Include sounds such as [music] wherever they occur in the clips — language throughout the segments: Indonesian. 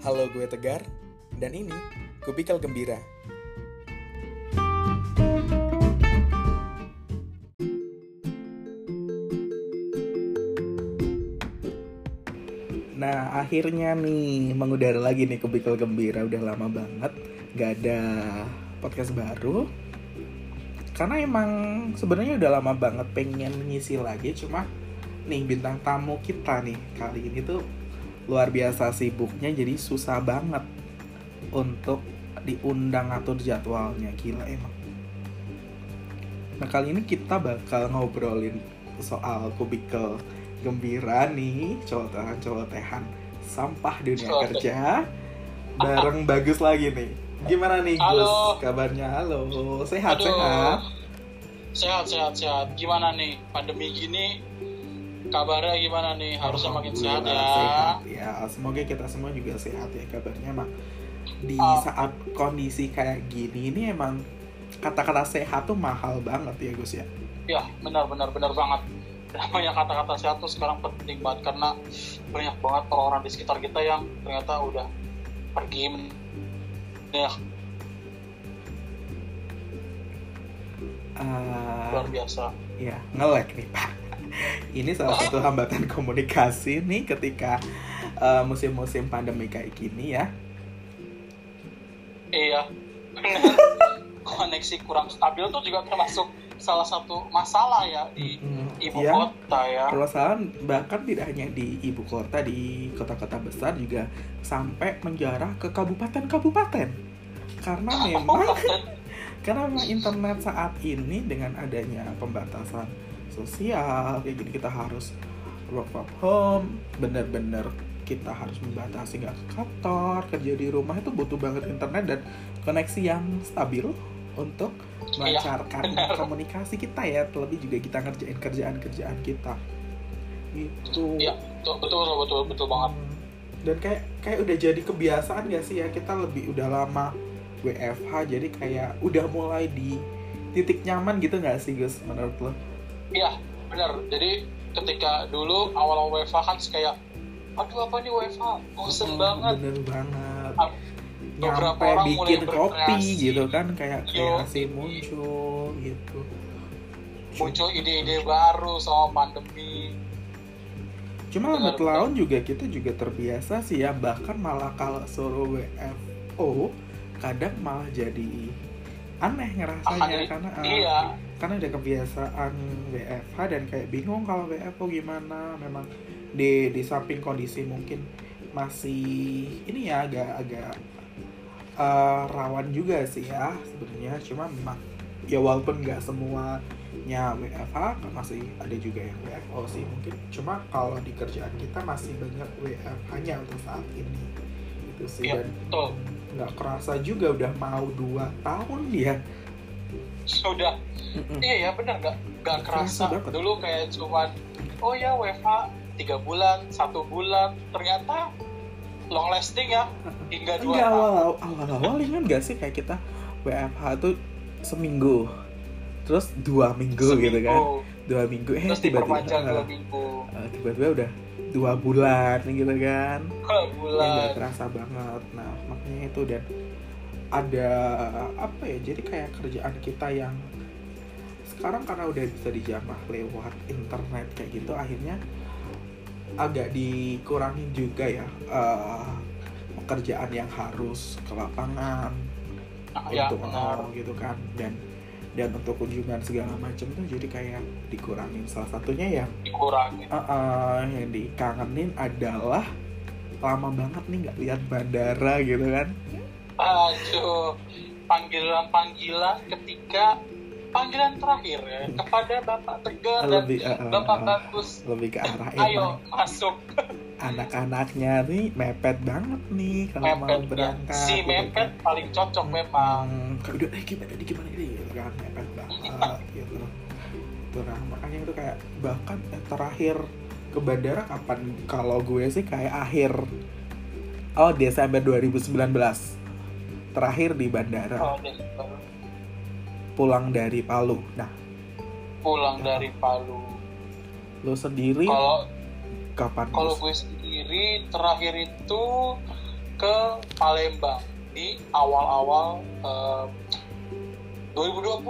Halo, gue Tegar, dan ini Kubikal Gembira. Nah, akhirnya nih mengudara lagi nih Kubikal Gembira. Udah lama banget gak ada podcast baru. Karena emang sebenarnya udah lama banget pengen ngisi lagi, cuma nih bintang tamu kita nih kali ini tuh luar biasa sibuknya jadi susah banget untuk diundang atur jadwalnya gila emang nah kali ini kita bakal ngobrolin soal kubikel gembira nih cowotehan cowotehan sampah dunia kerja bareng bagus lagi nih gimana nih Halo. Gus kabarnya halo sehat Aduh. sehat Sehat, sehat, sehat. Gimana nih pandemi gini? Kabarnya gimana nih? Harusnya makin sehat ya. Sehat ya semoga kita semua juga sehat ya kabarnya mak di Ah. saat kondisi kayak gini ini emang kata-kata sehat tuh mahal banget ya Gus ya Ya, benar, benar, benar banget. Namanya kata-kata sehat tuh sekarang penting banget karena banyak banget orang-orang di sekitar kita yang ternyata udah pergi. Ya, Eh, luar biasa. ya ngelek nih pak ini salah satu hambatan komunikasi nih ketika eh, musim-musim pandemi kayak gini ya Iya. Koneksi kurang stabil tuh juga termasuk salah satu masalah ya di Mm, ibu iya. kota ya. permasalahan bahkan tidak hanya di ibu kota di kota-kota besar juga sampai menjarah ke kabupaten-kabupaten karena [laughs] memang [laughs] karena memang internet saat ini dengan adanya pembatasan sosial kayak gini kita harus work from home bener-bener kita harus membatasi nggak ke kantor kerja di rumah itu butuh banget internet dan koneksi yang stabil untuk melancarkan benar. komunikasi kita ya terlebih juga kita ngerjain kerjaan-kerjaan kita gitu Iya, betul, betul, betul, betul banget. Hmm. dan kayak kayak udah jadi kebiasaan gak sih ya kita lebih udah lama WFH jadi kayak udah mulai di titik nyaman gitu nggak sih Gus menurut lo? Iya, benar. Jadi ketika dulu awal-awal WFH kan kayak aduh apa nih WFH? Bosen Hmm, banget. Bener banget. Ah, beberapa Nyampe orang mulai bikin kopi gitu kan kayak Yo. kreasi muncul gitu. Muncul ide-ide baru sama pandemi. Cuma lambat laun juga kita juga terbiasa sih ya bahkan malah kalau suruh WFO kadang malah jadi aneh ngerasanya Akan- karena uh, Iya, karena ada kebiasaan WFH dan kayak bingung kalau WFO gimana. Memang di di samping kondisi mungkin masih ini ya agak agak eh, rawan juga sih ya sebenarnya. Cuma memang ya walaupun nggak semuanya WFH masih ada juga yang WFO sih mungkin. Cuma kalau di kerjaan kita masih banyak WFH-nya untuk saat ini. Itu sih. Iya, dan nggak kerasa juga udah mau dua tahun ya Sudah. Mm-mm. Iya ya benar nggak nggak Kerasa kerasa. banget. Dulu kayak cuman oh ya WFH tiga bulan, satu bulan, ternyata long lasting ya hingga dua Enggak tahun. awal awal awal ingat gak sih kayak kita WFH tuh seminggu terus dua minggu, gitu kan dua minggu eh Terus tiba-tiba dua eh, minggu, eh, tiba-tiba udah dua bulan gitu kan dua ya bulan. nggak terasa banget nah makanya itu dan ada apa ya jadi kayak kerjaan kita yang sekarang karena udah bisa dijamah lewat internet kayak gitu akhirnya agak dikurangin juga ya eh, pekerjaan yang harus ke lapangan Nah, ya untuk oh, gitu kan dan dan untuk kunjungan segala macam tuh jadi kayak dikurangin. Salah satunya yang Dikurangi. uh, uh, yang dikangenin adalah lama banget nih nggak lihat bandara gitu kan Aduh, panggilan-panggilan ketika panggilan terakhir ya kepada Bapak Tegar dan lebih uh, uh, Bapak uh, Bagus. lebih ke arah Ayo emang masuk [laughs] anak-anaknya nih mepet banget nih kalau mau mepet ya. berangkat Si gitu mepet kan. paling cocok memang. Hmm, kayak udah eh gimana nih gimana ini gitu kan mepet banget [laughs] gitu itu nah makanya itu kayak bahkan eh, terakhir ke bandara kapan kalau gue sih kayak akhir oh Desember 2019 terakhir di bandara. Oh, pulang dari Palu. Nah. Pulang dari Palu. lo sendiri? Kalau kapan? kalau gue sendiri terakhir itu ke Palembang di awal-awal eh, 2020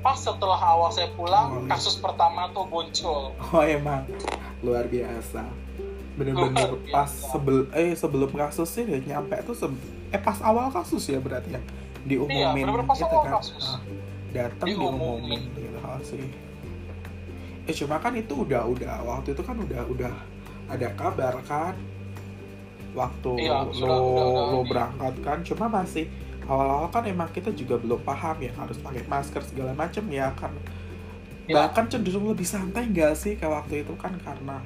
pas setelah awal saya pulang Oh, iya. kasus pertama tuh muncul. Oh emang. Luar biasa. Bener-bener Luar biasa. pas sebel eh sebelum kasus sih nyampe tuh se- eh pas awal kasus ya berarti ya diumumin Iya, pas gitu awal kan. kasus. Ah, datang Diumumin. diumumin gitu hal sih. Eh cuma kan itu udah udah waktu itu kan udah udah ada kabar kan waktu Iya, lo sudah, udah, udah lo berangkat kan cuma masih awal-awal kan emang kita juga belum paham ya harus pakai masker segala macam ya kan Ya. bahkan cenderung lebih santai nggak sih kayak waktu itu kan karena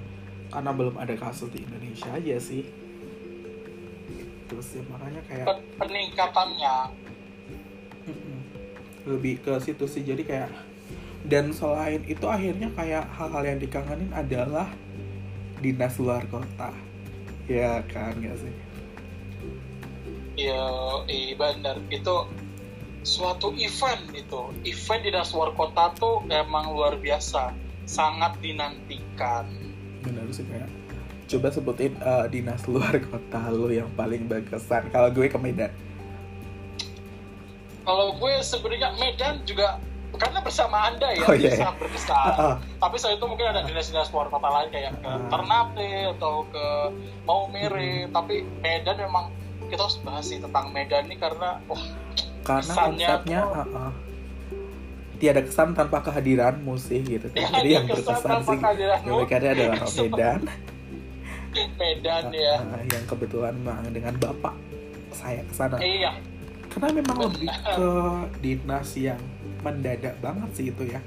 karena belum ada kasus di Indonesia aja sih terus ya makanya kayak Pen- peningkatannya. Lebih ke situ sih jadi kayak dan selain itu akhirnya kayak hal-hal yang dikangenin adalah dinas luar kota. Ya kan nggak sih? Ya eh, benar itu suatu event itu. Event di dinas luar kota tuh emang luar biasa. Sangat dinantikan. Benar sih kayak coba sebutin eh, dinas luar kota lo yang paling berkesan. Kalau gue ke Medan. Kalau gue sebenarnya Medan juga karena bersama anda ya Oh, bisa iya. berkesan. Ah, ah. tapi selain itu mungkin ada dinas-dinas luar kota lain kayak ke Ah. Ternate atau ke Maumere tapi Medan memang kita harus bahas sih tentang Medan ini karena oh, karena Kesannya konsepnya tuh- uh, uh, tiada kesan tanpa kehadiranmu sih gitu. Kan Tiada jadi yang kesan berkesan sih kira adalah Medan [laughs] Medan ya. Uh, uh, yang kebetulan dengan bapak saya ke sana. Iya. Karena memang Benar. lebih ke dinas yang mendadak banget sih itu ya.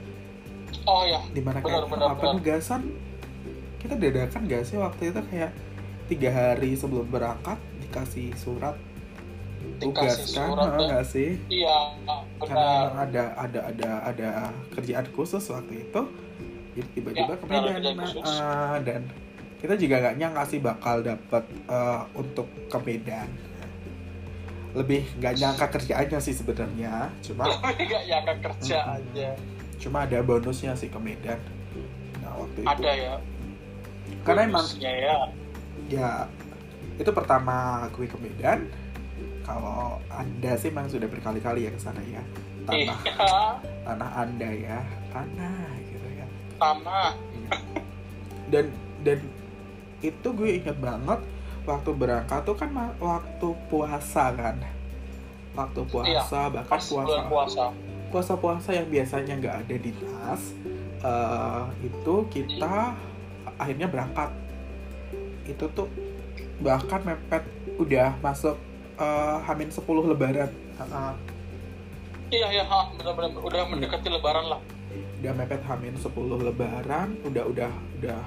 Oh ya di mana Benar, kayak benar, apa, penugasan kita dadakan gak sih waktu itu kayak tiga hari sebelum berangkat dikasih surat tugas kan? uh, nggak sih? Iya karena benar. memang ada ada ada ada kerjaan khusus waktu itu. Jadi tiba-tiba Ya, ke benar, Medan kerjaan nah, eh, dan kita juga nggak nyangka sih bakal dapat eh, untuk ke Medan. Lebih nggak nyangka kerjaannya sih sebenarnya cuma [laughs] nggak nyangka kerja Mm-mm. aja cuma ada bonusnya sih ke Medan. Nah waktu itu. Ada ya. Karena emang ya. Ya itu pertama gue ke Medan. Kalau anda sih memang sudah berkali-kali ya ke sana ya. Tanah. Iya. Tanah anda ya. Tanah gitu ya tanah. Dan dan itu gue ingat banget waktu berangkat tuh kan waktu puasa kan. Waktu puasa bahkan pas puasa puasa puasa. Puasa yang biasanya nggak ada di tas eh, itu kita akhirnya berangkat. Itu tuh bahkan mepet udah masuk eh, hamin 10 lebaran. Heeh. iya iya ha, benar-benar udah mendekati lebaran lah. Udah mepet hamin 10 lebaran udah udah udah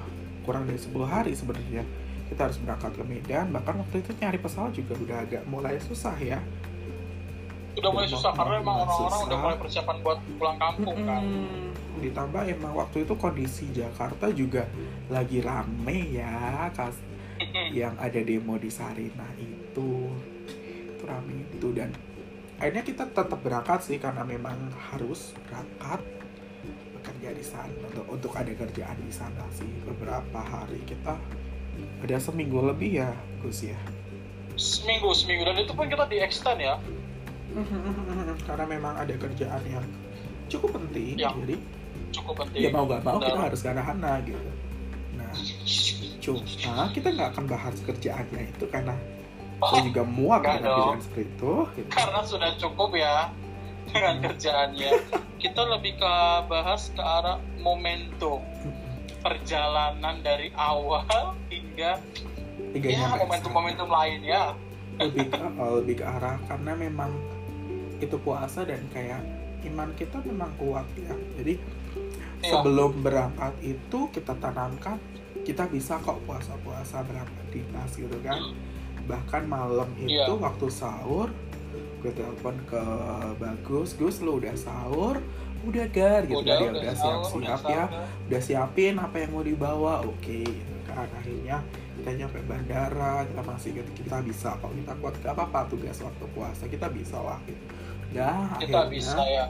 kurang dari 10 hari sebenarnya. Kita harus berangkat ke Medan bahkan waktu itu nyari pesawat juga udah agak mulai susah ya. Udah mulai susah karena emang orang-orang susah. udah mulai persiapan buat pulang kampung kan. Mm-mm. ditambah emang waktu itu kondisi Jakarta juga lagi rame ya kas yang ada demo di Sarinah itu. Itu rame itu dan akhirnya kita tetap berangkat sih karena memang harus berangkat bekerja di sana untuk untuk ada kerjaan di sana sih beberapa hari kita ada seminggu lebih ya Gus ya. Seminggu seminggu dan itu pun kita di extend ya. [laughs] Karena memang ada kerjaan yang cukup penting Ya. jadi cukup ya penting mau gak mau kita Dan- harus ke arah gitu. Nah cuma kita nggak akan bahas kerjaannya itu karena Oh, saya juga muak dengan kerjaan seperti itu gitu. karena sudah cukup ya dengan [laughs] kerjaannya. Kita lebih ke bahas ke arah momentum. Perjalanan dari awal hingga Tiga ya momentum-momentum lainnya lebih ke oh, [laughs] lebih ke arah karena memang itu puasa dan kayak iman kita memang kuat ya. Jadi Iya. sebelum berangkat itu kita tanamkan kita bisa kok puasa-puasa berangkat dinas gitu kan. Bahkan malam itu Iya. waktu sahur gue telepon ke bagus Gus lu udah sahur? Udah gar gitu. Udah kan ya udah udah sahur, siap-siap udah ya. sahur. udah siapin apa yang mau dibawa. Oke gitu kan akhirnya kita nyampe bandara kita masih gitu kita bisa kalau kita kuat? Gak apa-apa tugas waktu puasa kita bisa lah. Gitu nah kita akhirnya bisa ya.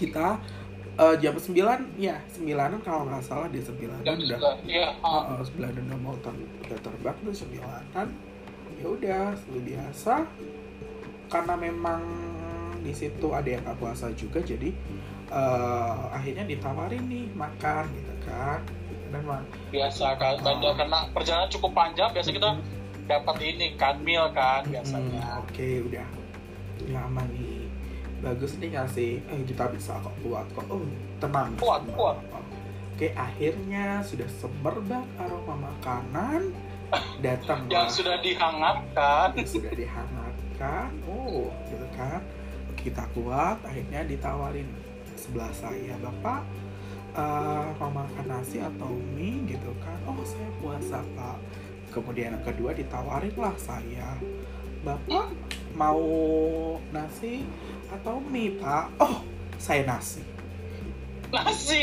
kita eh, jam 9 ya 9 kalau nggak salah di 9 jam udah. sembilan ah. uh, 9 udah mau ter udah terbang tuh 9 ya ya udah seperti biasa karena memang di situ ada yang nggak puasa juga jadi eh, akhirnya ditawarin nih makan gitu kan. Dan biasa kan Ah. karena perjalanan cukup panjang biasa kita dapat ini kan meal kan Hmm, biasanya. Oke udah. Nyaman nih. Bagus nih ngasih eh kita bisa kok kuat kok. Oh tenang. Kuat, semua. kuat. oke akhirnya sudah semerbak aroma makanan. [laughs] Datang yang sudah dihangatkan. Sudah dihangatkan oh gitu kan kita kuat. Akhirnya ditawarin sebelah saya bapak eh, mau makan nasi atau mie gitu kan oh saya puasa pak. Kemudian yang kedua ditawarin lah saya bapak mau nasi atau mie pak? Oh saya nasi nasi.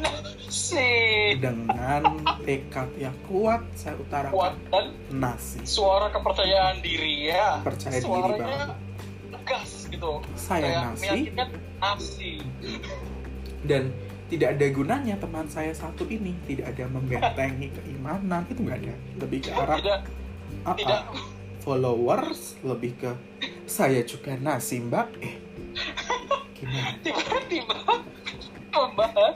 Nasi. Dengan tekad yang kuat saya kuat utarakan dan nasi. suara kepercayaan diri ya. Percaya diri suaranya banget tegas gitu. Saya kayak nasi. nasi. Dan tidak ada gunanya teman saya satu ini. Tidak ada membentengi keimanan. Itu nggak ada. Lebih ke arah tidak. Tidak ah, followers lebih ke saya juga nasi mbak. Eh gimana? Tiba-tiba membahas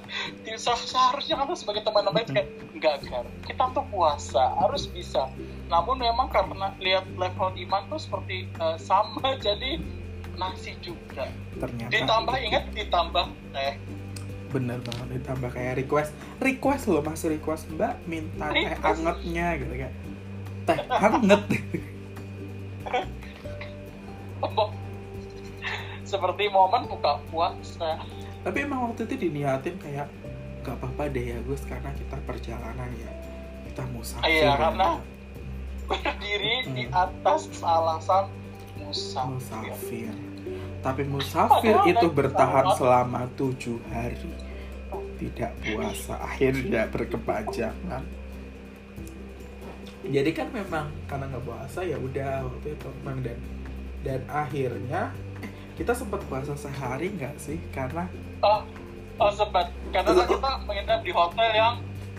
seharusnya kan sebagai teman namanya kayak enggak kan kita tuh puasa harus bisa. Namun memang karena lihat level iman tuh seperti eh, sama [laughs] jadi nasi juga. Ternyata ditambah ingat ditambah teh. Bener banget ditambah kayak request. Request loh masih request mbak minta teh Request. angetnya gitu kayak teh hangat. [laughs] Seperti momen buka puasa tapi emang waktu itu diniatin kayak gak apa-apa deh ya Gus karena kita perjalanan ya. Kita musafir Iya, ya. karena berdiri di atas alasan musafir. Musafir. Tapi musafir Padahal itu naik bertahan pesawat. selama tujuh hari. Tidak puasa [laughs] akhirnya berkepanjangan. Jadi kan memang karena nggak puasa ya udah waktu itu memang dan dan akhirnya eh, kita sempat puasa sehari nggak sih? Karena oh, oh sempat. Karena kita menginap di hotel yang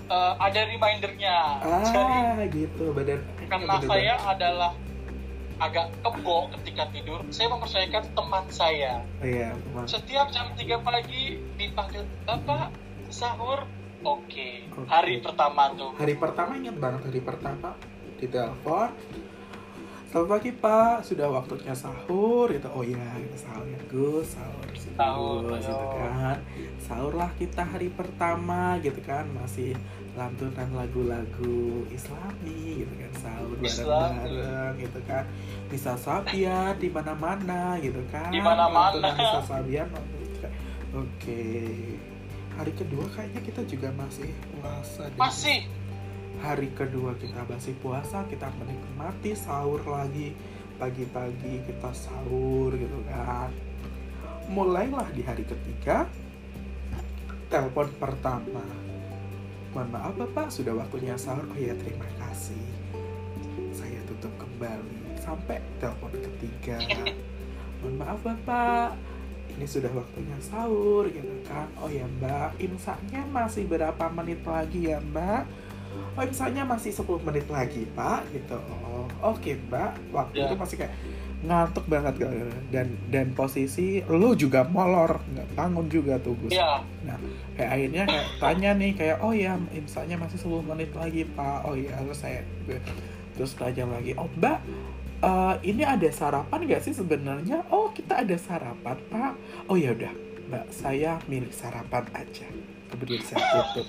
eh, ada remindernya. Jadi ah gitu. Badan karena bener-bener. saya adalah agak kebo ketika tidur saya mempercayakan teman saya. Iya teman. setiap jam 3 pagi dipanggil bapak sahur? Oke. Oke. hari pertama tuh. Hari pertama ingat banget hari pertama di telepon selamat pagi pak. Sudah waktunya sahur gitu. Oh ya kita sahur ya Gus. Sahur Gus, gitu kan. Sahur lah kita hari pertama gitu kan. Masih lantunan lagu-lagu islami gitu kan. Sahur bareng-bareng gitu kan. Bisa sabian di mana-mana gitu kan. Di mana-mana. Bisa sabian gitu kan. oke. Hari kedua kayaknya kita juga masih puasa deh. Hari kedua kita masih puasa kita menikmati sahur lagi. Pagi-pagi kita sahur gitu kan. Mulailah di hari ketiga telepon pertama. Mohon maaf bapak sudah waktunya sahur? Oh ya terima kasih. Saya tutup kembali sampai telepon ketiga. Mohon maaf bapak ini sudah waktunya sahur gitu kan. Oh ya mbak imsaknya masih berapa menit lagi ya mbak oh imsaknya masih 10 menit lagi pak gitu. Oh oke mbak. Waktu Ya. itu masih kayak ngantuk banget gitu. dan dan posisi lu juga molor nggak bangun juga tuh Gus. Ya. Kayak akhirnya kayak tanya nih kayak oh ya imsaknya masih 10 menit lagi pak. Oh ya terus saya terus tanya lagi oh mbak eh, ini ada sarapan nggak sih sebenarnya? Oh kita ada sarapan pak. Oh ya udah mbak saya milih sarapan aja. Kemudian saya tutup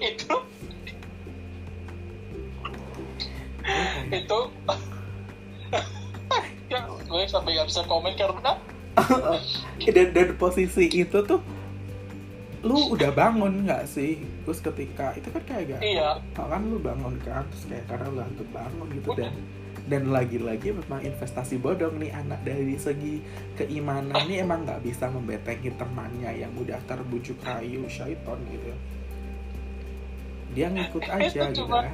itu. Itu. [laughs] Ya gue sampai gak bisa komen karena? [laughs] Dan dan posisi itu tuh lu udah bangun nggak sih? Terus ketika itu kan kayak gak iya. kan lu bangun kan terus kayak karena lu ngantuk bangun gitu. Dan dan lagi-lagi memang investasi bodong nih anak dari segi keimanan nih emang nggak bisa membetengi temannya yang udah terbujuk rayu syaiton gitu dia ngikut [laughs] aja Itu gitu cuma- ya.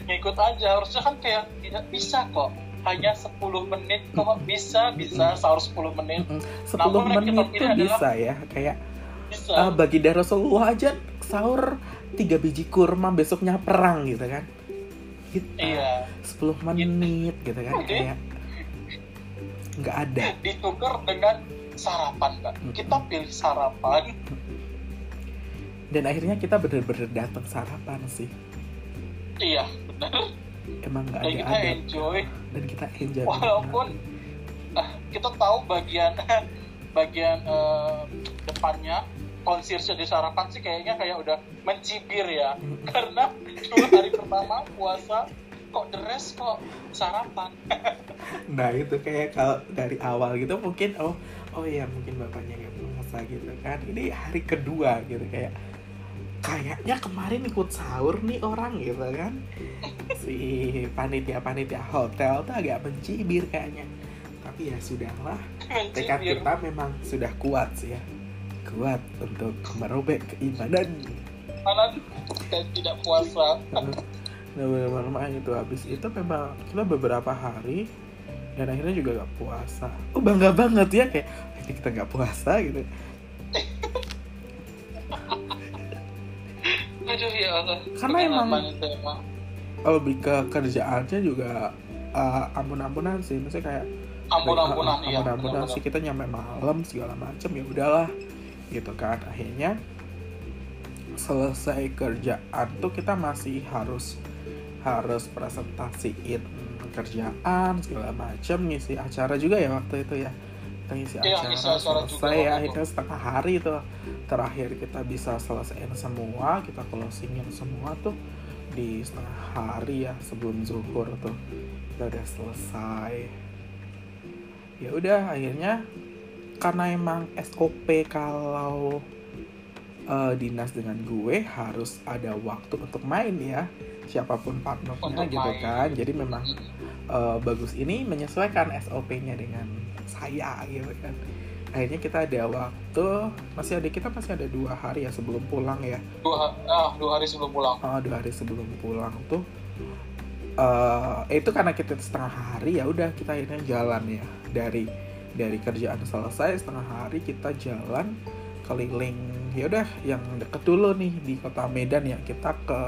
Ngikut aja harusnya kan kayak tidak bisa kok. Hanya 10 menit kok bisa bisa sahur 10 menit. Mm, 10 Namun menit pilih tuh adalah- bisa ya kayak bisa. uh, bagi Rasulullah aja sahur tiga biji kurma besoknya perang gitu kan. Kita iya. 10 menit gitu kan Oke. kayak nggak ada. Ditukar dengan sarapan Mm-mm. kita pilih sarapan dan akhirnya kita bener-bener datang sarapan sih. Iya benar emang nggak ada kita adab enjoy. Dan kita enjoy. Walaupun ah, kita tahu bagian [laughs] bagian eh, depannya konsirse di sarapan sih kayaknya kayak udah mencibir ya. Mm. [laughs] karena dua hari pertama puasa kok deres kok sarapan? [laughs] Nah itu kayak kalau dari awal gitu mungkin oh oh ya mungkin bapaknya nggak puasa gitu kan. Ini hari kedua gitu kayak kayaknya kemarin ikut sahur nih orang gitu kan. Si panitia panitia hotel tuh agak mencibir kayaknya. Tapi ya sudahlah tekad kita memang sudah kuat sih ya. Kuat untuk merobek keimanan. Mana dan tidak puasa. Nah memang itu. Habis itu memang kita beberapa hari dan akhirnya juga gak puasa. Oh bangga banget ya kayak ini kita gak puasa gitu aduh ya Allah Karena emang- kalau ke kerjaannya juga uh, ampun-ampunan sih. Maksudnya kayak ampun-ampunan uh, iya ampun-ampunan. sih kita nyampe malam segala macem ya udahlah gitu kan. Akhirnya selesai kerjaan tuh kita masih harus harus presentasiin kerjaan segala macem ngisi acara juga ya waktu itu ya ngisi Iya, acara ngisi acara juga selesai ya akhirnya setengah hari itu terakhir kita bisa selesaiin semua kita closingin semua tuh di setengah hari ya sebelum zuhur tuh. Kita udah selesai. Ya udah akhirnya karena emang SOP kalau eh, dinas dengan gue harus ada waktu untuk main ya siapa pun partnernya gitu kan. Jadi memang eh, bagus ini menyesuaikan SOP-nya dengan saya gitu kan. Akhirnya kita ada waktu masih ada kita masih ada dua hari ya sebelum pulang ya. Dua ah dua hari sebelum pulang. Oh, dua hari sebelum pulang tuh eh itu karena kita setengah hari ya udah kita akhirnya jalan ya. Dari dari kerjaan selesai setengah hari kita jalan keliling ya udah yang deket dulu nih di kota Medan ya. Kita ke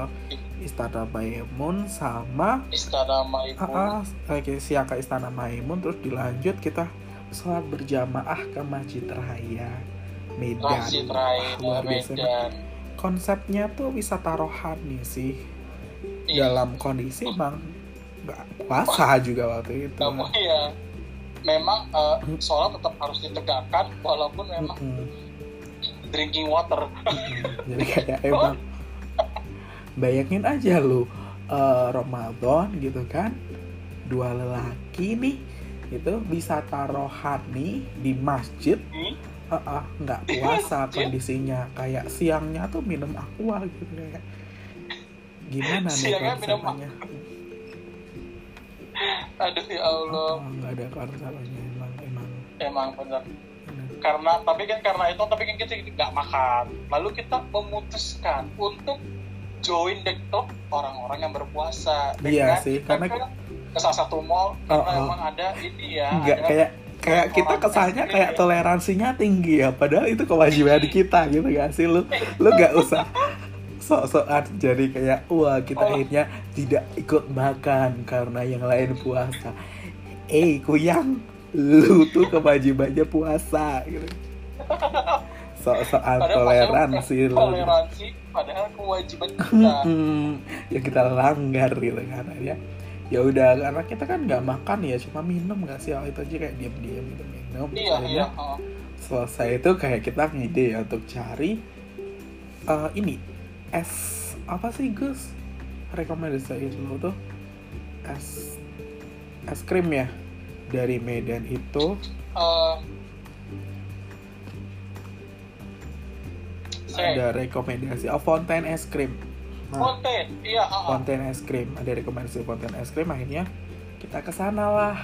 Istana Maimun sama istana Maimun. Ah, ah, oke, siang ke Istana Maimun. Terus dilanjut kita sholat berjamaah ke Masjid Raya Medan. Transit Raya Wah, luar biasa Medan konsepnya tuh wisata rohani sih. Iya. dalam kondisi emang nggak puasa juga waktu itu. Namun ya memang eh, sholat tetap harus ditegakkan walaupun memang Mm-mm. drinking water. Jadi kayak emang [laughs] bayangin aja lu eh, Ramadan gitu kan dua lelaki nih itu wisata rohani di masjid. Hmm? eh, eh, nggak puasa Iya. kondisinya kayak siangnya tuh minum aqua gitu kayak. Gimana nih Siangnya minum konsepnya [laughs] aduh ya Allah. Oh, nggak ada konsepnya emang emang. Emang benar karena tapi kan karena itu tapi kan kita nggak makan. Lalu kita memutuskan untuk join the club orang-orang yang berpuasa Iya Dengan sih, karena- ke, ke salah satu mall karena Oh, oh. emang ada ini ya nggak ada- kayak kayak kita kesannya kayak ya. toleransinya tinggi ya padahal itu kewajiban kita gitu gak sih lu lu nggak usah sok-sokan jadi kayak wah kita Oh. akhirnya tidak ikut makan karena yang lain puasa eh kuyang lu tuh kewajibannya puasa gitu [laughs] padahal toleransi lu. toleransi padahal kewajiban [laughs] kita. Hmm, ya kita langgar gitu kan ya. Ya udah karena kita kan nggak makan ya cuma minum nggak sih? Hal itu aja kayak diam-diam gitu minum iya iya oh. selesai itu kayak kita ngide ya untuk cari eh, ini es apa sih Gus? Rekomendasiin lo tuh. Es es krim ya dari Medan itu. Eh, saya ada rekomendasi. Oh fontaine es krim. Nah, iya ah, ah. fontaine es krim. Ada rekomendasi fontaine es krim akhirnya kita ke sana lah.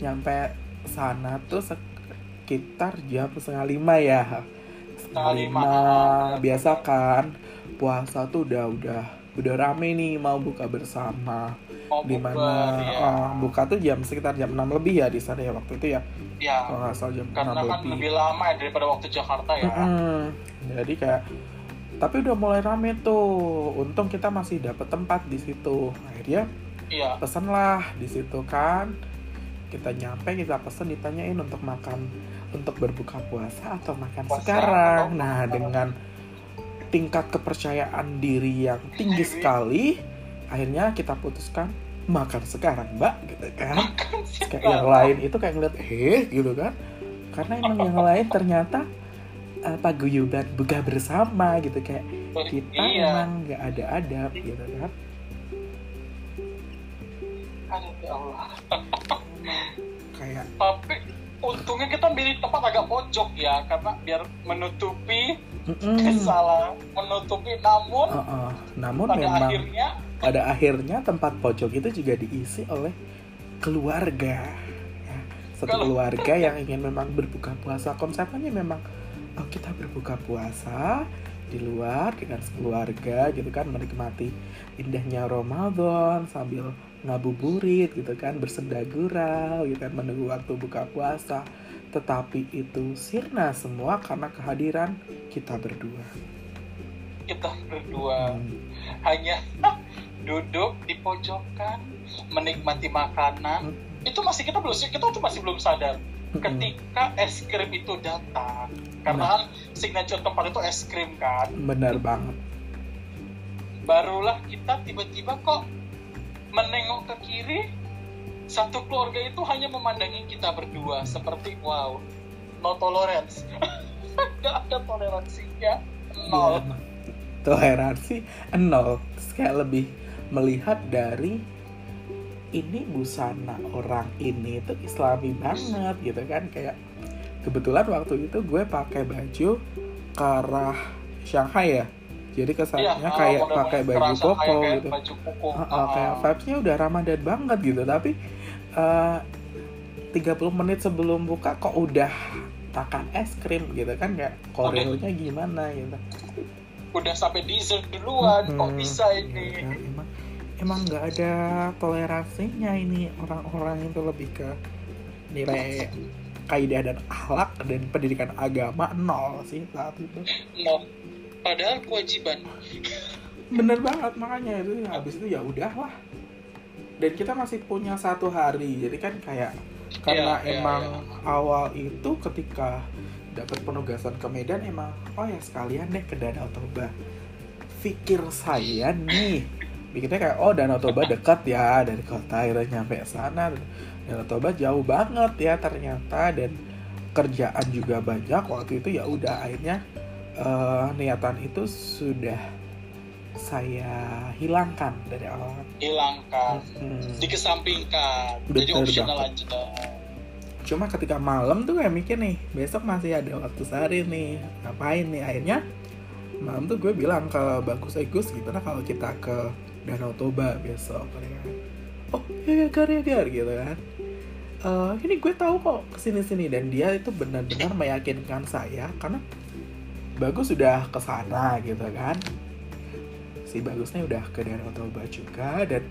Nyampe sana tuh sekitar jam setengah lima ya. Setengah lima. lima. Biasa kan puasa tuh udah udah udah rame nih mau buka bersama mau di mana ya. ah, buka tuh jam sekitar jam 6 lebih ya di sana ya waktu itu ya ya kalau nggak salah jam karena 6 kan lebih lebih lama ya daripada waktu Jakarta ya Mm-mm. Jadi kayak tapi udah mulai rame tuh. Untung kita masih dapet tempat di situ. Akhirnya iya pesen lah di situ kan kita nyampe kita pesen ditanyain untuk makan untuk berbuka puasa atau makan Puasa sekarang atau nah makan. dengan tingkat kepercayaan diri yang tinggi sekali akhirnya kita putuskan makan sekarang mbak gitu kan. Kayak Sekarang. yang lain itu kayak ngeliat eh gitu kan. Karena emang yang lain ternyata uh, paguyuban buka bersama gitu kayak kita iya. emang nggak ada adab gitu kan. Aduh, ya Allah. Kayak tapi untungnya kita milih tempat agak pojok ya karena biar menutupi mm-mm. kesalahan menutupi namun Uh-uh. namun pada memang akhirnya pada akhirnya tempat pojok itu juga diisi oleh keluarga ya. satu keluarga yang ingin memang berbuka puasa konsepnya memang oh, kita berbuka puasa di luar dengan keluarga gitu kan menikmati indahnya Ramadan sambil ngabuburit gitu kan bersendagurau gitu kan menunggu waktu buka puasa. Tetapi itu sirna semua karena kehadiran kita berdua. Kita berdua. Hmm. hanya [laughs] duduk di pojokan menikmati makanan. Hmm. itu masih kita belum kita tuh masih belum sadar. Hmm. ketika es krim itu datang karena kan signature tempat itu es krim kan. Benar banget. Barulah kita tiba-tiba kok menengok ke kiri satu keluarga itu hanya memandangi kita berdua seperti wow no tolerance. [laughs] Nggak ada toleransinya nol. Iya. toleransi nol. Kayak lebih melihat dari ini busana orang ini tuh islami banget gitu kan. Kayak kebetulan waktu itu gue pakai baju ke arah Shanghai ya jadi kesannya Iya, kayak pakai baju koko gitu. baju koko Ah, ah, kayak Ah. vibesnya udah ramadan banget gitu. Tapi eh 30 menit sebelum buka kok udah makan es krim gitu kan? Kayak koreonya gimana gitu? Udah sampai dessert duluan kok Hmm, bisa ya ini kan, emang emang nggak ada toleransinya ini. Orang-orang itu lebih ke nilai kaidah dan akhlak dan pendidikan agama nol sih saat itu. No padahal kewajiban. Bener banget makanya itu habis itu ya udahlah. Dan kita masih punya satu hari jadi kan kayak karena iya, emang iya. awal itu ketika dapat penugasan ke Medan emang oh ya sekalian deh ke Danau Toba. Pikir saya nih pikirnya kayak oh Danau Toba dekat ya dari kota akhirnya nyampe sana. Danau Toba jauh banget ya ternyata dan kerjaan juga banyak. Waktu itu ya udah akhirnya eh, niatan itu sudah saya hilangkan dari awal hilangkan Hmm. dikesampingkan jadi Bener optional banget. aja Cuma ketika malam tuh kayak mikir nih, besok masih ada waktu sehari nih, ngapain nih? Akhirnya malam tuh gue bilang ke Bagus Egus gimana kalau kita ke Danau Toba besok? Dia kan, Oh ya ya gar ya gar gitu kan. "Eh, ini gue tahu kok ke sini sini dan dia itu benar-benar meyakinkan saya karena Bagus sudah ke sana gitu kan. Si Bagusnya udah ke Danau Toba juga dan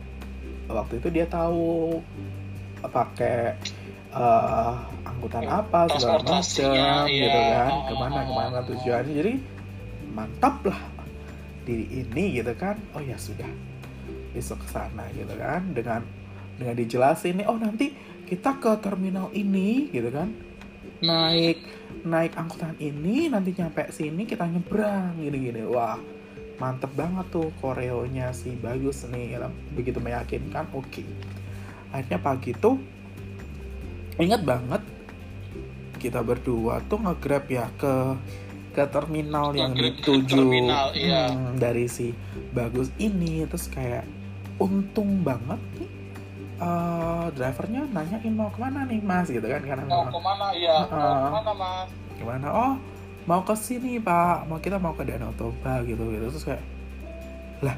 waktu itu dia tahu pakai eh, angkutan apa segala macam iya. gitu kan Oh, ke mana oh, ke mana oh. tujuannya jadi mantap lah diri ini gitu kan oh ya sudah besok ke sana gitu kan dengan dengan dijelasin nih oh nanti kita ke terminal ini gitu kan naik naik angkutan ini nanti nyampe sini kita nyebrang gini gini wah mantep banget tuh koreonya si bagus nih begitu meyakinkan. Oke. Akhirnya pagi tuh ingat banget kita berdua tuh nge-grab ya ke ke terminal yang dituju terminal, iya. hmm, dari si bagus ini. Terus kayak untung banget nih eh, drivernya nanyain mau ke mana nih mas? Gitu kan karena mau memang ke mana? Ya mau ke mana mas? Gimana? Oh mau ke sini pak. Mau kita mau ke Danau Toba gitu gitu. Terus kayak lah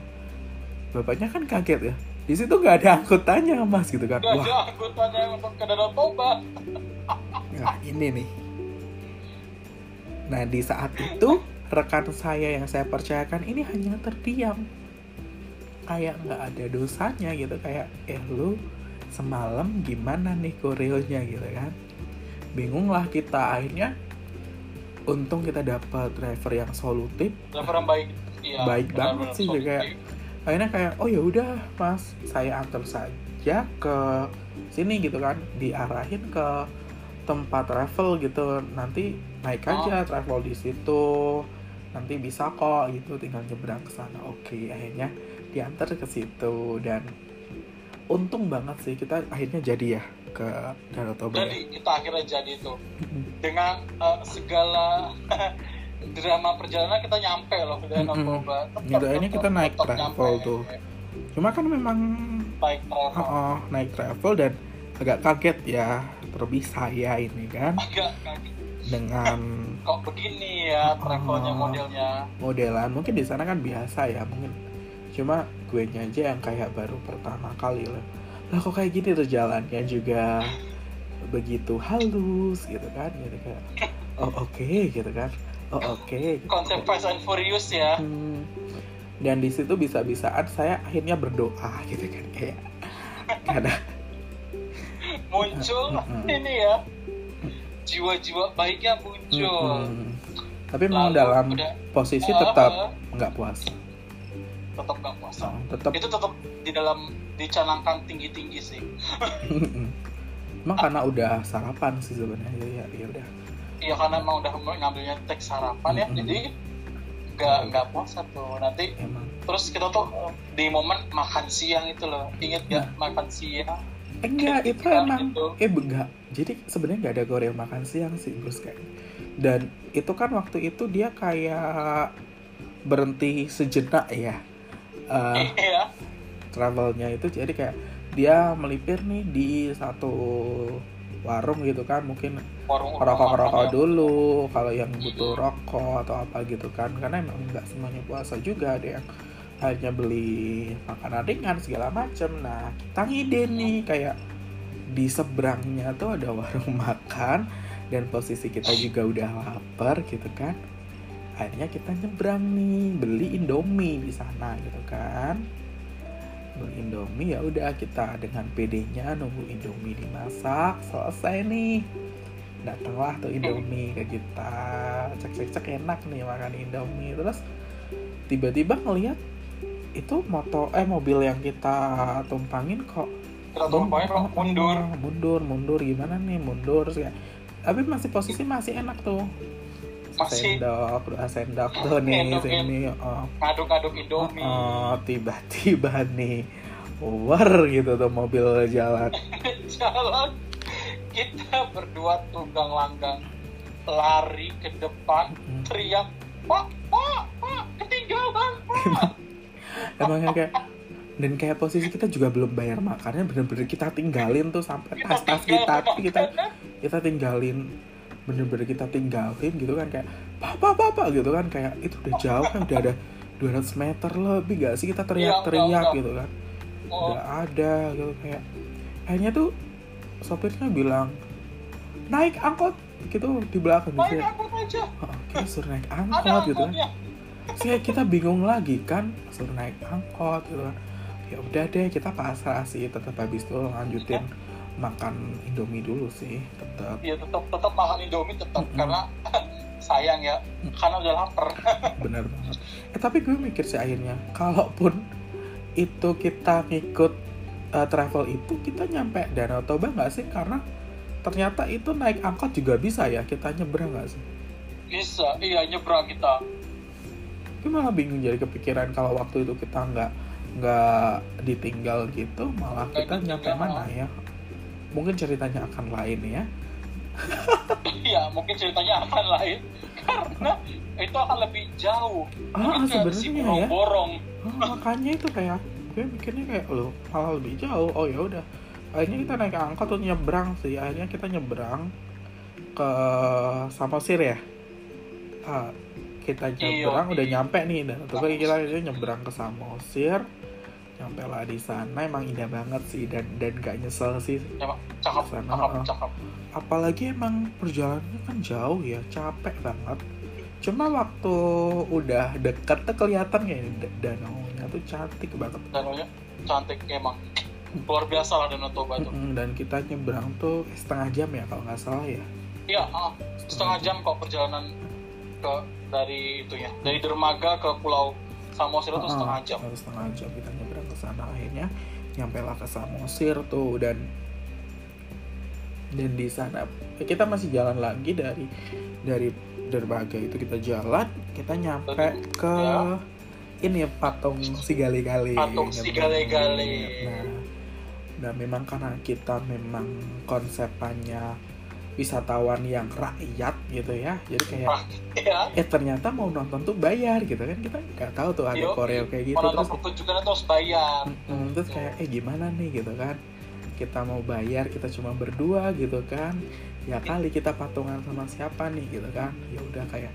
bapaknya kan kaget ya. Di situ nggak ada angkutannya mas gitu kan. Gak wah ada anggotanya yang untuk ke Danau Toba. [laughs] Nah ini nih. Nah di saat itu rekan saya yang saya percayakan ini hanya terdiam. Kayak nggak ada dosanya gitu. Kayak eh lu semalam gimana nih koreonya gitu kan. Bingung lah kita akhirnya untung kita dapat driver yang solutif. Driver yang baik iya Baik benar-benar banget sih, solutif. kayak akhirnya kayak oh ya udah mas saya antar saja ke sini gitu kan. Diarahin ke tempat travel gitu nanti naik aja travel di situ nanti bisa kok gitu. Tinggal nyebrang ke sana. Oke akhirnya diantar ke situ dan untung banget sih kita akhirnya jadi ya ke Danau Toba. Jadi kita akhirnya jadi itu. Dengan eh, segala [laughs] drama perjalanan kita nyampe loh ke Danau. Toba. Tetep- Gitu, akhirnya kita naik travel nyampe. tuh. cuma kan memang naik travel. Oh, oh, naik travel dan agak kaget ya terlebih saya ini kan. Agak kaget. Dengan [laughs] kok begini ya travelnya Oh. modelnya? Modelan. Mungkin di sana kan biasa ya mungkin cuma gue aja yang kayak baru pertama kali lah lah kok kayak gini tuh jalannya juga begitu halus gitu kan gitu kayak oh oke gitu kan oh oke gitu. konsep Fast and Furious ya Hmm. dan di situ bisa-bisaan saya akhirnya berdoa gitu kan kayak karena muncul Mm-mm. ini ya jiwa-jiwa baiknya muncul Mm-mm. tapi memang dalam udah posisi Ah, tetap ah. nggak puasa tetap gak puasa. Oh, tetap. Itu tetap di dalam dicanangkan tinggi-tinggi sih. Emang karena udah sarapan sih sebenarnya. Ya ya udah. Iya karena emang udah ngambilnya teks sarapan ya. Jadi nggak nggak puasa tuh. Nanti emang. terus kita tuh eh, di momen makan siang itu loh. Inget gak Nah. makan siang? Eh, enggak itu Ketika emang itu. eh enggak jadi sebenarnya nggak ada goreng makan siang sih Gus kayak. Dan itu kan waktu itu dia kayak berhenti sejenak ya [laughs] Iya. travelnya itu jadi kayak dia melipir nih di satu warung gitu kan mungkin rokok-rokok makan dulu kalau yang butuh rokok atau apa gitu kan karena emang nggak semuanya puasa juga ada yang hanya beli makanan ringan segala macem. Nah kita ngide nih kayak di seberangnya tuh ada warung [laughs] makan dan posisi kita juga udah lapar gitu kan akhirnya kita nyebrang nih beli indomie di sana gitu kan. Beli indomie ya udah kita dengan PD-nya nunggu indomie dimasak selesai nih. Datanglah tuh Indomie ke kita. Cek cek cek enak nih makan Indomie. Terus tiba-tiba ngelihat itu motor eh mobil yang kita tumpangin kok kita pokoknya kok mundur. Mundur mundur. Gimana nih? Mundur. Kayak tapi masih posisi masih enak tuh Sendok dua sendok tuh nih Enak, sini oh, ngaduk-ngaduk indomie. Oh, tiba-tiba nih war gitu tuh mobil jalan. [laughs] Jalan. Kita berdua tunggang langgang lari ke depan Hmm. teriak pak pak pak ketinggalan pak. [laughs] Emangnya kayak dan kayak posisi kita juga belum bayar makannya bener-bener kita tinggalin tuh sampai tas-tas kita kita kita tinggalin bener-bener kita tinggalin gitu kan kayak papa papa gitu kan kayak itu udah jauh kan udah ada 200 meter lebih gak sih kita teriak-teriak Iya, enggak, gitu kan. oh, udah ada gitu kayak akhirnya tuh sopirnya bilang naik angkot gitu di belakang naik gitu angkot aja. "Oh, kita suruh naik angkot gitu kan. Terus kita bingung lagi kan suruh naik angkot gitu kan. Ya udah deh kita pasrah sih tetap habis itu lanjutin makan indomie dulu sih tetap. Ya tetap tetap makan indomie tetap. Mm-mm. karena [laughs] sayang ya karena udah lapar. [laughs] Bener banget. Eh tapi gue mikir sih akhirnya kalaupun itu kita ngikut uh, travel itu kita nyampe Danau Toba nggak sih? Karena ternyata itu naik angkot juga bisa ya kita nyebrang nggak sih? Bisa iya nyebrang kita. Gue malah bingung jadi kepikiran kalau waktu itu kita nggak nggak ditinggal gitu malah kita nyampe mana ya mungkin ceritanya akan lain ya. [laughs] Iya mungkin ceritanya akan lain. Karena itu akan lebih jauh. Ah kayak si sebenarnya ya. borong Oh, makanya itu kayak gue mikirnya kayak lo malah lebih jauh. Oh ya udah. Akhirnya kita naik angkot tuh nyebrang sih. Akhirnya kita nyebrang ke Samosir ya. Ah, kita Iya, nyebrang udah di nyampe nih. Dan Samosir. kita akhirnya nyebrang ke Samosir nyampe lah di sana emang indah banget sih dan dan gak nyesel sih. Ya Pak. cakep Sana, cakep ah. cakep. Apalagi emang perjalanannya kan jauh ya capek banget. Cuma waktu udah deket tuh kelihatan kayak da- danaunya tuh cantik banget. Danaunya cantik emang. Luar biasa lah Danau Toba tuh. Dan kita nyebrang tuh setengah jam ya kalau nggak salah ya. Iya ah, setengah jam kok perjalanan ke dari itunya dari dermaga ke pulau Samosir itu Ah, setengah jam. setengah jam kita nyebrang ke sana akhirnya nyampe lah ke Samosir tuh dan dan di sana kita masih jalan lagi dari dari dermaga itu kita jalan kita nyampe ke Ya. ini patung si gale-gale Patung si gale-gale. nah nah memang karena kita memang konsepannya wisatawan yang rakyat gitu ya. Jadi kayak ya eh ternyata mau nonton tuh bayar gitu kan. Kita nggak tahu tuh ada Yo, koreo kayak gitu. terus pertunjukan itu harus bayar. Mm-mm, terus kayak eh gimana nih gitu kan. Kita mau bayar kita cuma berdua gitu kan. Ya kali kita patungan sama siapa nih gitu kan. Ya udah kayak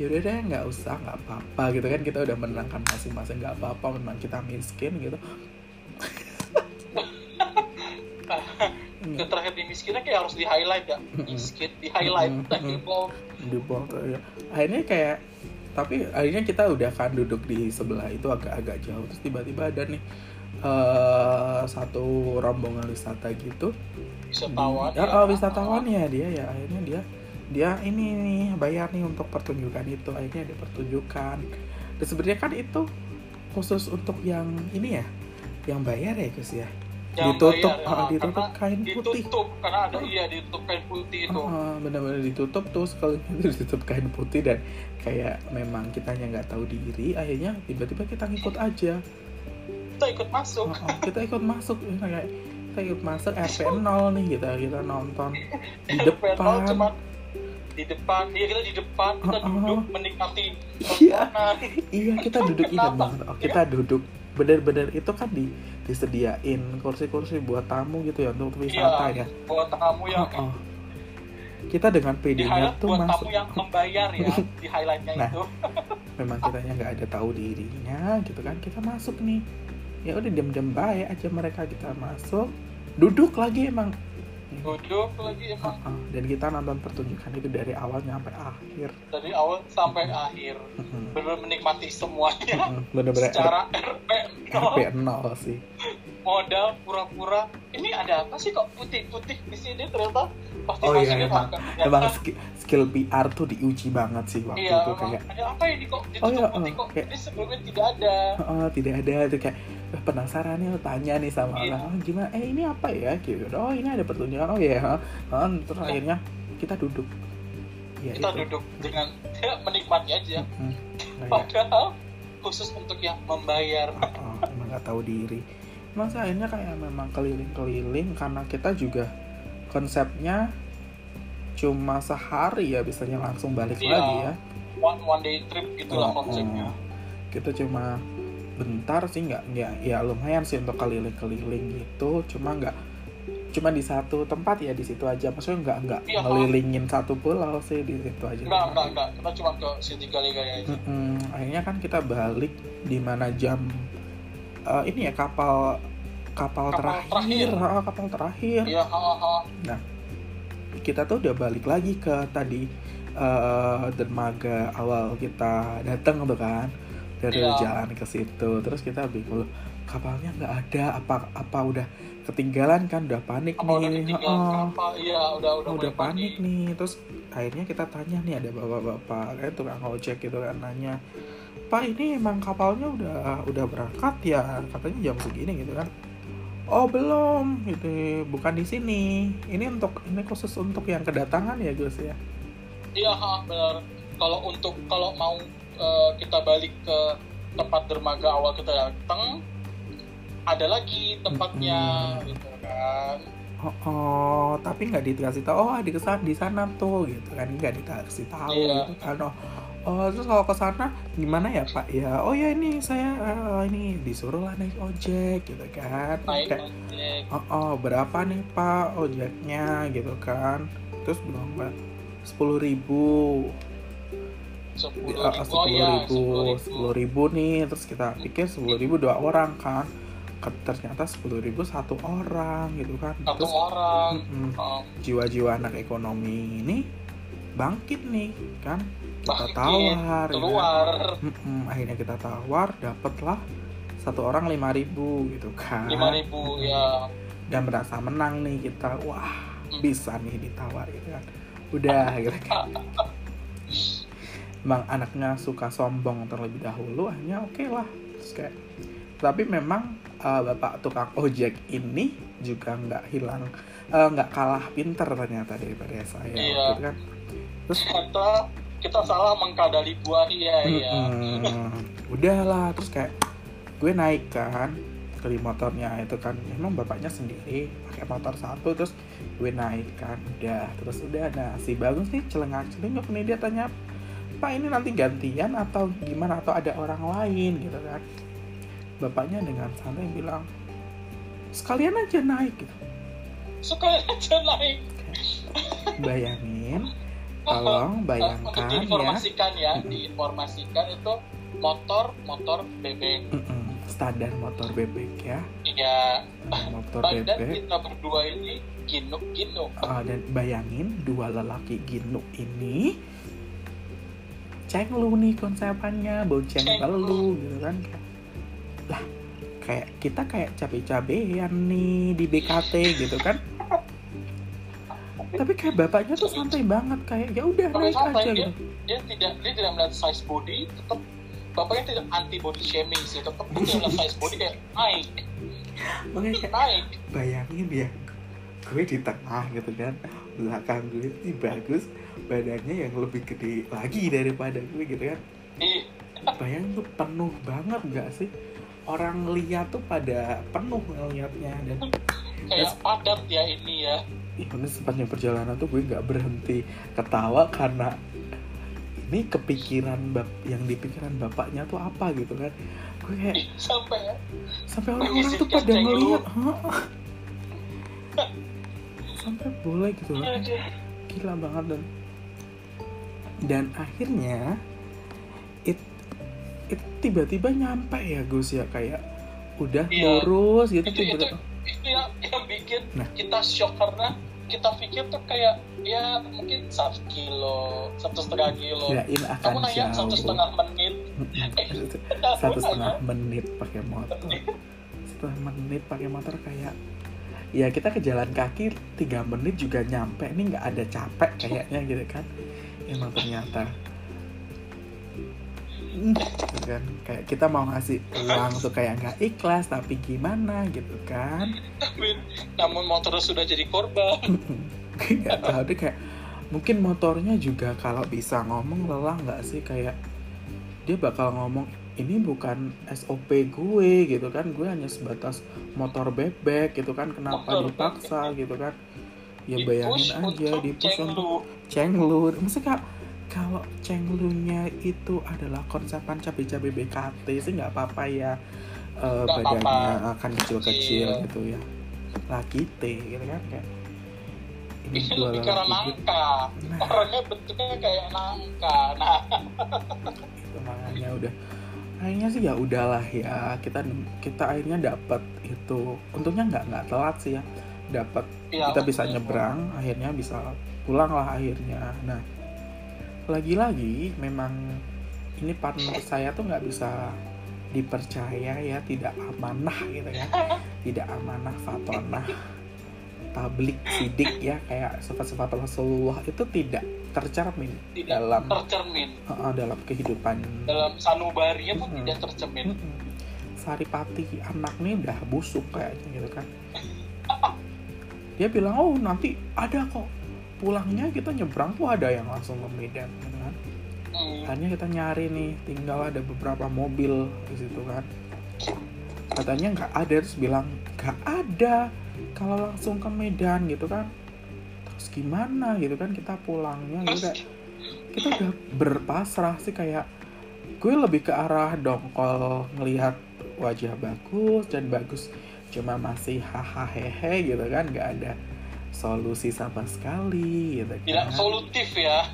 ya udah deh nggak usah nggak apa-apa gitu kan. Kita udah menenangkan masing-masing nggak apa-apa memang kita miskin gitu [laughs] yang terakhir di miskinnya kayak harus di highlight ya. [laughs] Miskin di highlight di bawah. Di tuh, ya. akhirnya kayak tapi akhirnya kita udah kan duduk di sebelah itu agak-agak jauh. Terus tiba-tiba ada nih eh satu rombongan wisata gitu. Wisatawan ya, oh, wisatawan ya dia ya. Akhirnya dia dia ini nih bayar nih untuk pertunjukan itu. Akhirnya ada pertunjukan. Dan sebenarnya kan itu khusus untuk yang ini ya yang bayar ya Gus ya Yang ditutup. bayar, ya, ah, ditutup kain putih. ditutup karena ada iya ditutup kain putih itu. Ah, benar-benar ditutup. Tuh sekali itu ditutup kain putih dan kayak memang kitanya nggak tahu diri akhirnya tiba-tiba kita ngikut aja. Kita ikut masuk. Ah, ah, kita ikut masuk. Ya, kayak kita ikut masuk [laughs] RP 0 nih kita kita nonton [laughs] di depan. cuma di depan. Iya kita di depan kita duduk menikmati Iya. Iya kita duduk ingat banget. Oh, kita duduk. Bener-bener itu kan di disediain kursi-kursi buat tamu gitu ya untuk wisata ya. iya buat tamu yang Oh, oh. Kita dengan PD-nya tuh buat masuk. tamu yang membayar ya di highlightnya Nah. itu [laughs] Memang kitanya nggak ada tahu dirinya gitu kan. Kita masuk nih. Ya udah diam-diam baik aja mereka kita masuk. Duduk lagi emang. Duduk lagi emang oh. Dan kita nonton pertunjukan itu dari awal sampai akhir. dari awal sampai akhir. Mm-mm. benar menikmati semuanya. Mm-mm. Bener-bener secara RP RP nol. 0 sih. modal pura-pura. Ini ada apa sih kok putih-putih di sini ternyata? Pasti Oh iya emang. makan. emang Ternyata, skill, skill PR tuh diuji banget sih waktu iya itu kayak ada apa ini kok? Ditutup Oh iya, putih oh, kok? kayak- ini sebelumnya tidak ada. Oh, tidak ada. Tuh kayak "Wah, penasaran nih tanya nih sama Iya. orang oh, gimana? Eh ini apa ya? Gitu. Oh ini ada pertunjukan. Oh ya oh, terus akhirnya kita duduk. Ya kita itu. duduk dengan ya, menikmati aja. Mm, kayak, padahal khusus untuk yang membayar. Oh, oh, emang nggak tahu diri. Masa akhirnya kayak memang keliling-keliling karena kita juga konsepnya cuma sehari ya biasanya langsung balik Iya. lagi ya. One one day trip gitulah Oh, konsepnya. Oh. kita cuma bentar sih nggak nggak ya lumayan sih untuk keliling-keliling gitu. Cuma nggak cuma di satu tempat ya di situ aja. Maksudnya nggak nggak Iya, ngelilingin satu pulau sih di situ aja. Enggak enggak enggak kita cuma ke City Gali-Gali aja. Mm-mm. akhirnya kan kita balik di mana jam eh, ini ya kapal kapal, Kapal terakhir, terakhir. Ah, kapal terakhir. Iya ha, ha. kita tuh udah balik lagi ke tadi eh, dermaga awal kita datang tuh kan dari Iya. jalan ke situ terus kita bingung "Loh, kapalnya nggak ada? Apa apa udah ketinggalan kan? Udah panik apa udah nih. ditinggal Oh, kapal. Iya udah udah, udah mulai panik. nih. Terus akhirnya kita tanya nih ada bapak-bapak kayak tukang ojek gitu kan nanya pak ini emang kapalnya udah udah berangkat ya? Katanya jam segini gitu kan. Oh belum gitu. Bukan di sini. Ini untuk ini khusus untuk yang kedatangan ya Gus ya? Iya, benar. Kalau untuk kalau mau kita balik ke tempat dermaga awal kita datang, ada lagi tempatnya, Mm-mm. gitu kan. oh, oh tapi nggak dikasih tahu. Oh di ke sana di sana tuh gitu kan. Nggak dikasih tahu Iya. gitu kan. Oh, oh terus kalau ke sana gimana ya pak? Ya oh ya ini saya eh, ini disuruh lah naik ojek gitu kan. Naik Kayak, ojek. oh, oh berapa nih pak ojeknya gitu kan. Terus bilang mbak sepuluh ribu sepuluh ribu, oh sepuluh ya, ribu. sepuluh ribu nih terus kita pikir sepuluh ribu dua orang kan. Ternyata sepuluh ribu satu orang gitu kan. Satu terus orang. Oh, jiwa-jiwa anak ekonomi ini bangkit nih kan. Kita Bangkit, tawar ya kan? keluar. Mm-mm, akhirnya kita tawar dapatlah satu orang lima ribu gitu kan. Lima ribu ya. dan merasa menang nih kita. Wah Hmm. bisa nih ditawar gitu kan. Udah gitu kan [laughs] emang anaknya suka sombong terlebih dahulu hanya oke lah terus kayak tapi memang uh, bapak tukang ojek ini juga nggak hilang uh, nggak kalah pinter ternyata daripada saya Iya. gitu kan terus Ternyata kita salah mengkadali buah ya ya. Mm-mm. udahlah terus kayak gue naik kan dari motornya itu kan emang bapaknya sendiri pakai motor satu terus gue naik kan udah terus udah nah si bagus nih celengak celengak nih dia tanya pak ini nanti gantian atau gimana? Atau ada orang lain gitu kan. Bapaknya dengan santai bilang sekalian aja naik gitu. Suka aja naik. bayangin [laughs] tolong Untuk bayangkan ya. diinformasikan ya, diinformasikan itu motor motor bebek. Mm-mm, standar motor bebek ya. Ya, motor bebek. kita berdua ini ginuk ginuk. Ah, dan bayangin dua lelaki ginuk ini cenglu nih konsepannya bonceng Cenglu. telu gitu kan lah kayak kita kayak cabe-cabean nih di BKT gitu kan tapi kayak bapaknya tuh santai banget kayak ya udah naik aja dia, gitu dia tidak dia tidak melihat size body, tetap bapaknya tidak anti body shaming sih, tetap dia melihat size body kayak naik, makanya kayak naik. bayangin ya gue di tengah gitu kan belakang gue ini bagus badannya yang lebih gede lagi daripada gue gitu kan bayang tuh penuh banget gak sih orang lihat tuh pada penuh ngeliatnya dan kayak padat ya ini ya. ini sepanjang perjalanan tuh gue nggak berhenti ketawa karena ini kepikiran bap yang dipikiran bapaknya tuh apa gitu kan gue kayak sampai ya. sampai orang-orang tuh pada ngeliat sampai boleh gitu Aduh. gila banget dan dan akhirnya it itu tiba-tiba nyampe ya Gus ya kayak udah Iya. lurus gitu Itu, itu, tiba-tiba itu yang, yang bikin Nah. kita shock karena kita pikir tuh kayak ya mungkin satu kilo, satu setengah kilo. kirain akan Kamu nanya satu setengah menit. satu setengah menit pakai motor setengah menit pakai motor kayak ya kita ke jalan kaki tiga menit juga nyampe ini nggak ada capek kayaknya gitu kan emang ternyata. Gitu kan. Kayak kita mau ngasih uang tuh kayak nggak ikhlas tapi gimana gitu kan. Namun motor sudah jadi korban. [laughs] Nggak tahu deh kayak mungkin motornya juga kalau bisa ngomong lelah nggak sih? Kayak dia bakal ngomong ini bukan SOP gue gitu kan. Gue hanya sebatas motor bebek gitu kan. Kenapa Motor dipaksa? gitu kan ya Di-push bayangin aja di push untuk cenglu. cenglu maksudnya kalau cenglunya itu adalah konsepan cabai-cabai BKT sih nggak apa-apa ya Nggak badannya apa-apa. akan kecil-kecil Kecil. gitu ya laki T gitu kan kayak ini dua lebih karena nangka. Nah. Orangnya bentuknya kayak nangka. Nah, itu makanya udah akhirnya sih ya udahlah ya kita kita akhirnya dapat itu untungnya nggak nggak telat sih ya dapat ya, kita bisa nyebrang akhirnya bisa pulang lah akhirnya nah lagi-lagi memang ini partner saya tuh nggak bisa dipercaya ya tidak amanah gitu ya [laughs] tidak amanah fatonah tablik sidik ya kayak sifat-sifat Rasulullah itu tidak tercermin Tidak dalam tercermin. uh, dalam kehidupan Dalam sanubarinya pun Mm-mm. tidak tercermin. Mm-mm. Saripati anak nih udah busuk kayaknya gitu kan [laughs] dia bilang oh nanti ada kok. Pulangnya kita nyebrang tuh ada yang langsung ke Medan kan? Hmm. akhirnya kita nyari nih tinggal ada beberapa mobil di situ kan? Katanya nggak ada terus bilang nggak ada. Kalau langsung ke Medan gitu kan. Terus gimana gitu kan kita pulangnya gitu kayak kita udah berpasrah sih kayak gue lebih ke arah dongkol ngelihat wajah bagus dan bagus cuma masih hahaha hehe gitu kan nggak ada solusi sama sekali gitu Tidak kan solutif ya.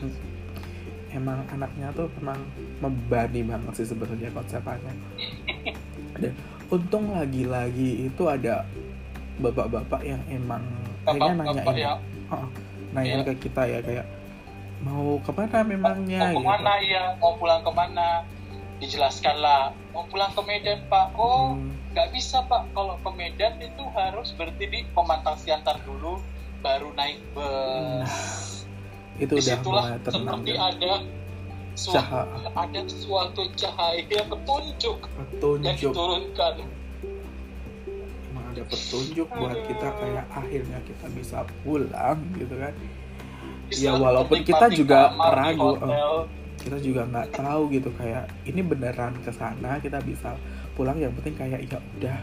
emang anaknya tuh emang membebani banget sih sebenarnya konsepnya [laughs] dan untung lagi-lagi itu ada bapak-bapak yang emang akhirnya nanya Bapak-bapak ini ya. Iya. ke kita ya kayak mau ke mana memangnya Mau gitu ke mana ya? Mau pulang ke mana? Dijelaskanlah. Mau pulang ke Medan Pak. Oh, Hmm, nggak bisa Pak. Kalau ke Medan itu harus berhenti di Pemantang Siantar dulu, baru naik bus. itu udah Di situlah mulai tenang seperti ada Su- Caha- ada suatu cahaya petunjuk yang petunjuk diturunkan emang ada petunjuk buat kita kayak akhirnya kita bisa pulang gitu kan Bisa Ya, walaupun kita juga ragu, hotel. kita juga nggak tahu gitu kayak ini beneran ke sana kita bisa pulang yang penting kayak ya udah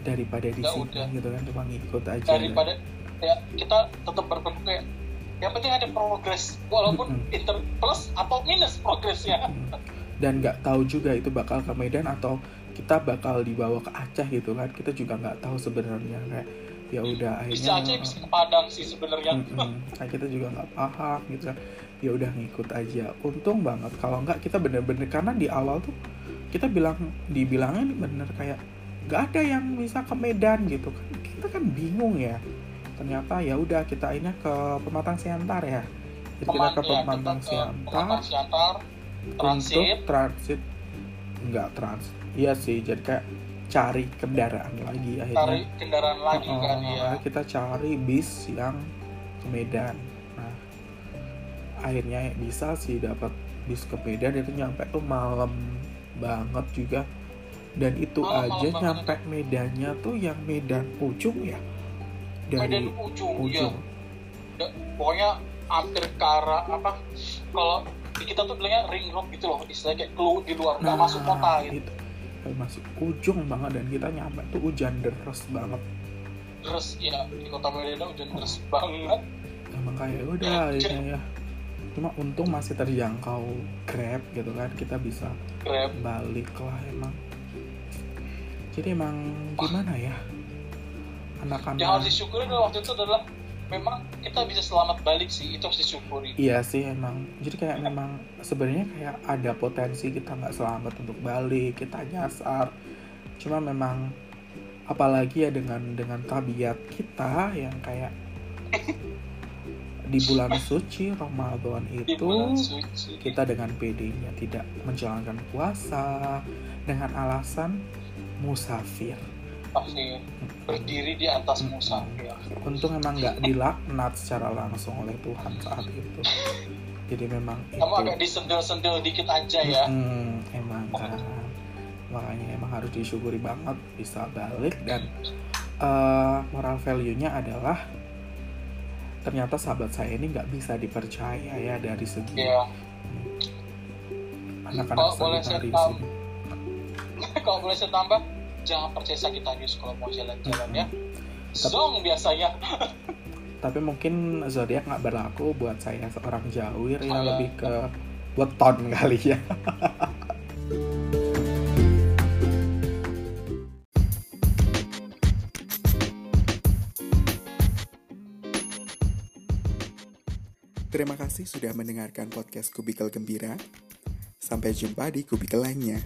daripada di Ya sini udah. gitu kan cuma ngikut aja daripada ya kita tetap berbentuk kayak yang penting ada progres walaupun Mm-mm. inter plus atau minus progresnya Hmm. dan nggak tahu juga itu bakal ke Medan atau kita bakal dibawa ke Aceh gitu kan kita juga nggak tahu sebenarnya kayak ya udah bisa akhirnya aja bisa ke Padang sih sebenarnya Mm-mm. Kayak kita juga nggak paham gitu kan ya udah ngikut aja untung banget kalau nggak kita bener-bener karena di awal tuh kita bilang dibilangnya bener kayak nggak ada yang bisa ke Medan gitu kan. Kita kan bingung ya. Ternyata ya udah kita ini ke Pematang Siantar ya. Jadi kita ke ya, Pematang ke Siantar transit untuk transit. nggak transit. Iya sih jadi kayak cari kendaraan lagi akhirnya. Cari kendaraan lagi Oh, kan ya. kita cari bis yang ke Medan. Nah, akhirnya bisa sih dapat bis ke Medan itu nyampe tuh malam banget juga. Dan itu Malam, aja malam nyampe Medannya tuh yang Medan ujung ya. Medan Dari ujung, ya ujung. Da- pokoknya hampir ke arah apa kalau di kita tuh bilangnya ring road gitu loh istilahnya kayak keluar di luar nggak masuk kota gitu itu. Masih ujung banget dan kita nyampe tuh hujan deras banget. terus ya di kota Medan udah terus banget Emang kayak udah akhirnya ya. Cuma untung masih terjangkau Grab gitu kan kita bisa grab. balik lah emang. Jadi emang gimana ya? Yang harus anak-anak disyukuri waktu itu adalah memang kita bisa selamat balik sih itu harus disyukuri. Iya sih emang. Jadi kayak memang sebenarnya kayak ada potensi kita nggak selamat untuk balik kita nyasar. Cuma memang apalagi ya dengan dengan tabiat kita yang kayak [laughs] di bulan suci Ramadan itu bulan suci kita dengan PD-nya tidak menjalankan puasa dengan alasan musafir. berdiri di atas musafir Untung emang nggak dilaknat secara langsung oleh Tuhan saat itu. Jadi memang itu. kamu agak disendel-sendel dikit aja ya Hmm, emang kan. Makanya emang harus disyukuri banget bisa balik dan eh, moral value-nya adalah ternyata sahabat saya ini nggak bisa dipercaya ya dari segi ya anak-anak Kalau boleh saya Sagittarius tam- ini. [laughs] kalau boleh saya tambah jangan percaya Sagittarius kalau mau jalan-jalan ya. Tapi- Zong biasanya tapi mungkin zodiak nggak berlaku buat saya seorang jawir ya Oh, ya. lebih ke weton kali ya [laughs] Terima kasih sudah mendengarkan podcast Kubikel Gembira. Sampai jumpa di kubikel lainnya.